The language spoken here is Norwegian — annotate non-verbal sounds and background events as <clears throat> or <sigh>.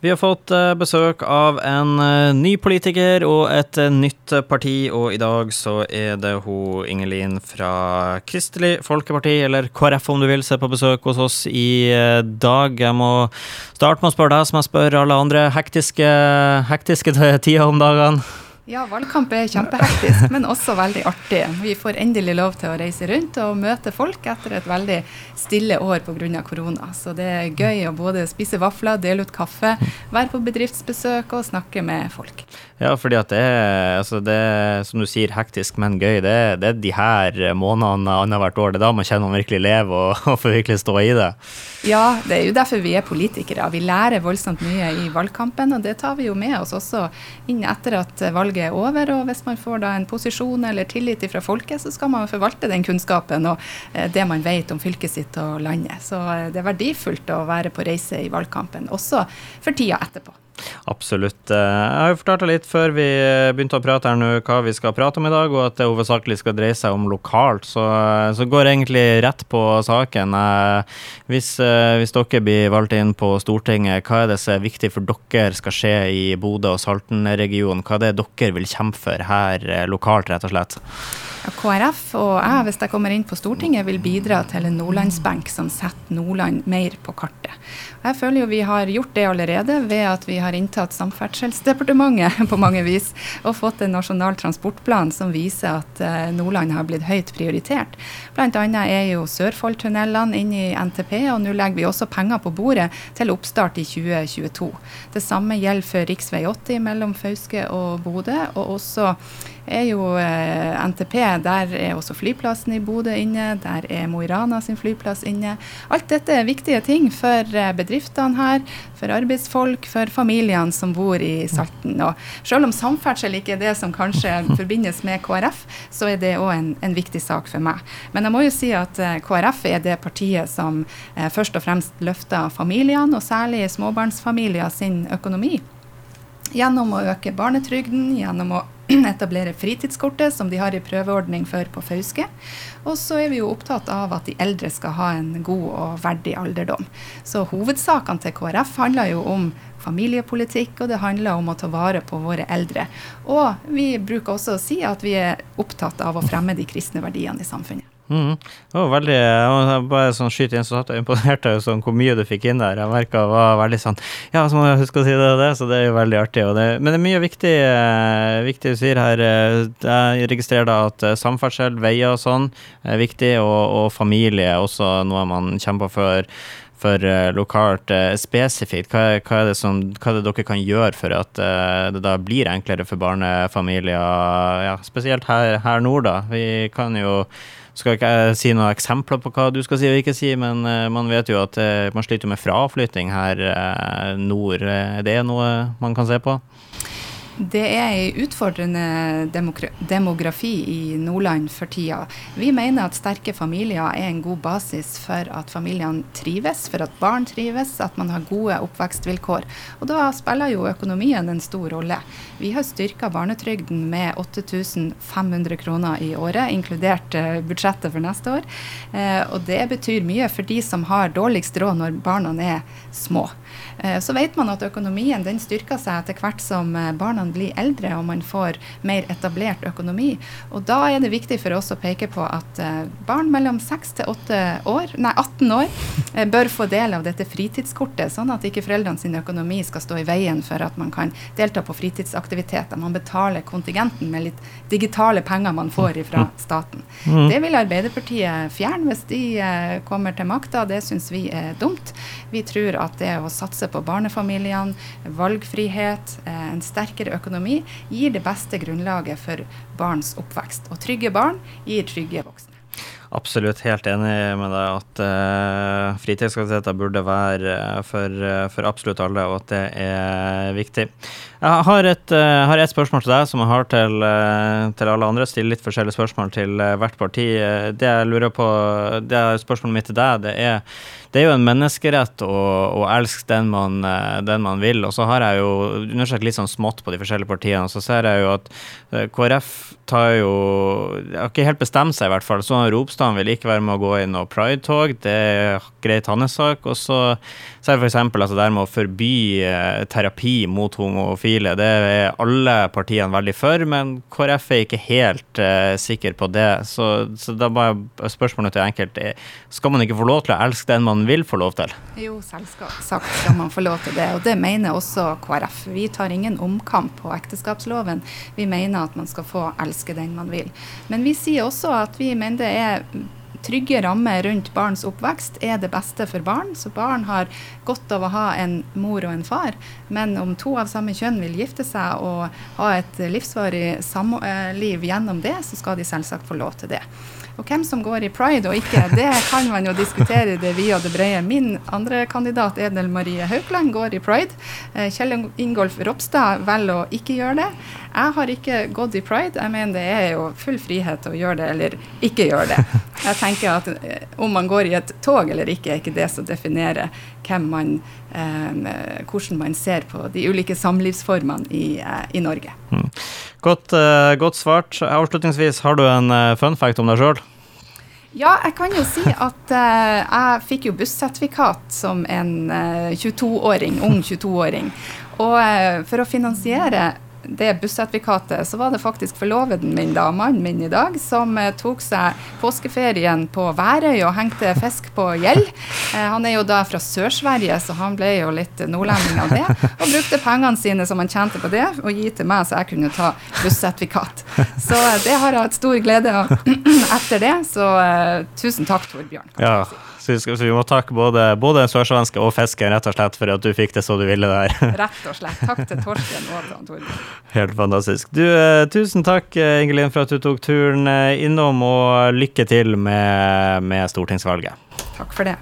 Vi har fått eh, besøk av en eh, ny politiker og et eh, nytt parti, og i dag så er det hun Ingelin fra Kristelig Folkeparti, eller KrF om du vil, se på besøk hos oss i dag. Jeg må starte med å spørre deg som jeg spør alle andre, hektiske, hektiske <laughs> tider om dagene? Ja, valgkamp er kjempehektisk, men også veldig artig. Vi får endelig lov til å reise rundt og møte folk etter et veldig stille år pga. korona. Så det er gøy å både spise vafler, dele ut kaffe, være på bedriftsbesøk og snakke med folk. Ja, fordi at det er, altså det er, som du sier, hektisk, men gøy. Det, er, det er de her månedene annethvert år. Det er da man kjenner man virkelig lever og, <laughs> og får virkelig stå i det. Ja, det er jo derfor vi er politikere. Vi lærer voldsomt mye i valgkampen, og det tar vi jo med oss også inn etter at valget er over. Og hvis man får da en posisjon eller tillit fra folket, så skal man forvalte den kunnskapen og eh, det man vet om fylket sitt og landet. Så eh, det er verdifullt å være på reise i valgkampen, også for tida etterpå. Absolutt. Eh, jeg har jo fortalt litt før vi eh, begynte å prate her nå hva vi skal prate om i dag, og at det hovedsakelig skal dreie seg om lokalt. Så, eh, så går jeg egentlig rett på saken. Hvis, hvis, dere blir valgt inn på Stortinget, hva er det som er viktig for dere skal skje i Bodø og Salten-regionen? Hva er det dere vil kjempe for her lokalt, rett og slett? KrF og jeg, hvis jeg kommer inn på Stortinget, vil bidra til en nordlandsbenk som setter Nordland mer på kartet. Jeg føler jo vi har gjort det allerede ved at vi har inntatt Samferdselsdepartementet <laughs> på mange vis, og fått en nasjonal transportplan som viser at eh, Nordland har blitt høyt prioritert. Bl.a. er jo Sørfoldtunnelene inne i NTP, og nå legger vi også penger på bordet til oppstart i 2022. Det samme gjelder for rv. 80 mellom Fauske og Bodø, og også er jo eh, NTP. Der er også flyplassen i Bodø inne. Der er Mo i Rana sin flyplass inne. Alt dette er viktige ting for eh, bedriftene her, for arbeidsfolk, for familiene som bor i Salten. Og selv om samferdsel ikke er det som kanskje <laughs> forbindes med KrF, så er det òg en, en, viktig sak for meg. Men jeg må jo si at eh, KrF er det partiet som først og fremst løfter familiene, og særlig småbarnsfamilier sin økonomi. Gjennom å øke barnetrygden, gjennom å <clears throat> etablere fritidskortet, som de har i prøveordning for på Fauske. Og så er vi jo opptatt av at de eldre skal ha en god og verdig alderdom. Så hovedsakene til KrF handler jo om familiepolitikk, og det handler om å ta vare på våre eldre. Og vi bruker også å si at vi er opptatt av å fremme de kristne verdiene i samfunnet. Mm. Det var veldig Bare sånn skyte inn, så satt jeg imponert over sånn, hvor mye du fikk inn der. Jeg merka det var veldig sånn Ja, så må jeg huske å si det og det, så det er jo veldig artig. Det, men det er mye viktig, eh, viktig du sier her. Eh, jeg registrerer da at eh, samferdsel, veier og sånn er viktig, og, og familie også noe man kjemper for for lokalt spesifikt? Hva, hva, er som, hva, er det dere kan gjøre for at det da blir enklere for barnefamilier, ja, spesielt her, her nord? da? Vi kan jo skal ikke jeg si noen eksempler på hva du skal si og ikke si, men uh, man vet jo at uh, man sliter med fraflytting her nord. nord. Er det noe man kan se på? Det er en utfordrende demografi i Nordland for tida. Vi mener at sterke familier er en god basis for at familiene trives, for at barn trives, at man har gode oppvekstvilkår. Og da spiller jo økonomien en stor rolle. Vi har styrka barnetrygden med 8500 kroner i året, inkludert eh, budsjettet for neste år. Eh, og det betyr mye for de som har dårligst råd når barna er små. Eh, så vet man at økonomien den styrker seg etter hvert som eh, barna blir eldre og man får mer etablert økonomi. Og da er det viktig for oss å peke på at eh, barn mellom 6 til 8 år, nei 18 år bør få del av dette fritidskortet, sånn at ikke foreldrene sin økonomi skal stå i veien for at man kan delta på fritidsaktiviteter. Man betaler kontingenten med litt digitale penger man får fra <laughs> staten. Mm. Det vil Arbeiderpartiet fjerne hvis de kommer til makta. Det syns vi er dumt. Vi tror at det å satse på barnefamiliene, valgfrihet, eh, en sterkere økonomi, gir det beste grunnlaget for barns oppvekst. Og trygge barn gir trygge voksne. Absolutt helt enig med deg at uh, fritidsaktiviteter burde være for, for, absolutt alle, og at det er viktig. Jeg har et, uh, har et spørsmål til deg som jeg har til, uh, til alle andre. Stiller litt forskjellige spørsmål til hvert parti. det jeg lurer på, det er spørsmålet mitt til deg, det er det er jo en menneskerett å, å elske den man, eh, den man, vil. Og så har jeg jo undersøkt litt sånn smått på de forskjellige partiene, og så ser jeg jo at eh, KrF tar jo Har ikke helt bestemt seg, i hvert fall. Så Ropstad vil ikke være med å gå i noe pridetog. Det er greit hans sak. Og så er det f.eks. altså det med å forby eh, terapi mot homofile. Det er alle partiene veldig for, men KrF er ikke helt uh, sikker på det. Så, så da bare spørsmålet til enkelt skal man ikke få lov til å elske den man vil få lov til? Jo, selvsagt skal man få lov til det, og det mener også KrF. Vi tar ingen omkamp på ekteskapsloven. Vi mener at man skal få elske den man vil. Men vi sier også at vi mener det er happen. Trygge rammer rundt barns oppvekst er det beste for barn. Så barn har godt av å ha en mor og en far. Men om to av samme kjønn vil gifte seg og ha et livsvarig samliv gjennom det, så skal de selvsagt få lov til det. Og hvem som går i pride og ikke, det kan man jo diskutere det via det brede. Min andre kandidat, Edel Marie Haukland, går i pride. Eh, Kjell Ingolf Ropstad velger å ikke gjøre det. Jeg har ikke gått i pride. Jeg mener det er jo full frihet å gjøre det eller ikke gjøre det. Jeg tenker at eh, om man går i et tog eller ikke, er ikke det som definerer man, eh, hvordan man ser på de ulike samlivsformene i, eh, i Norge. Mm. Godt, eh, godt, svart. Avslutningsvis, har du en uh, fun fact om deg sjøl? Ja, jeg kan jo si at eh, jeg fikk jo bussertifikat som en 22-åring, ung 22-åring. Og for å finansiere det bussertifikatet, så var det faktisk forloveden min, da, mannen min i dag, som eh, tok seg påskeferien på Værøy og hengte fisk på gjeld. Eh, han er jo da fra Sør-Sverige, så han ble jo litt nordlending av det. Og brukte pengene sine som han tjente på det, og gi til meg, så jeg kunne ta bussertifikat. Så eh, det har jeg hatt stor glede av <clears throat> etter det. Så eh, tusen takk, Torbjørn. Kan Ja. Så vi må takke både, både sørsvenske og fisken rett og slett for at du fikk det så du ville der. <laughs> Rett og slett. Takk til Torsten og Torbjørn. Helt fantastisk. Du, eh, tusen takk eh, Ingelin for at du tok turen eh, innom, og lykke til med, med stortingsvalget. Takk for det.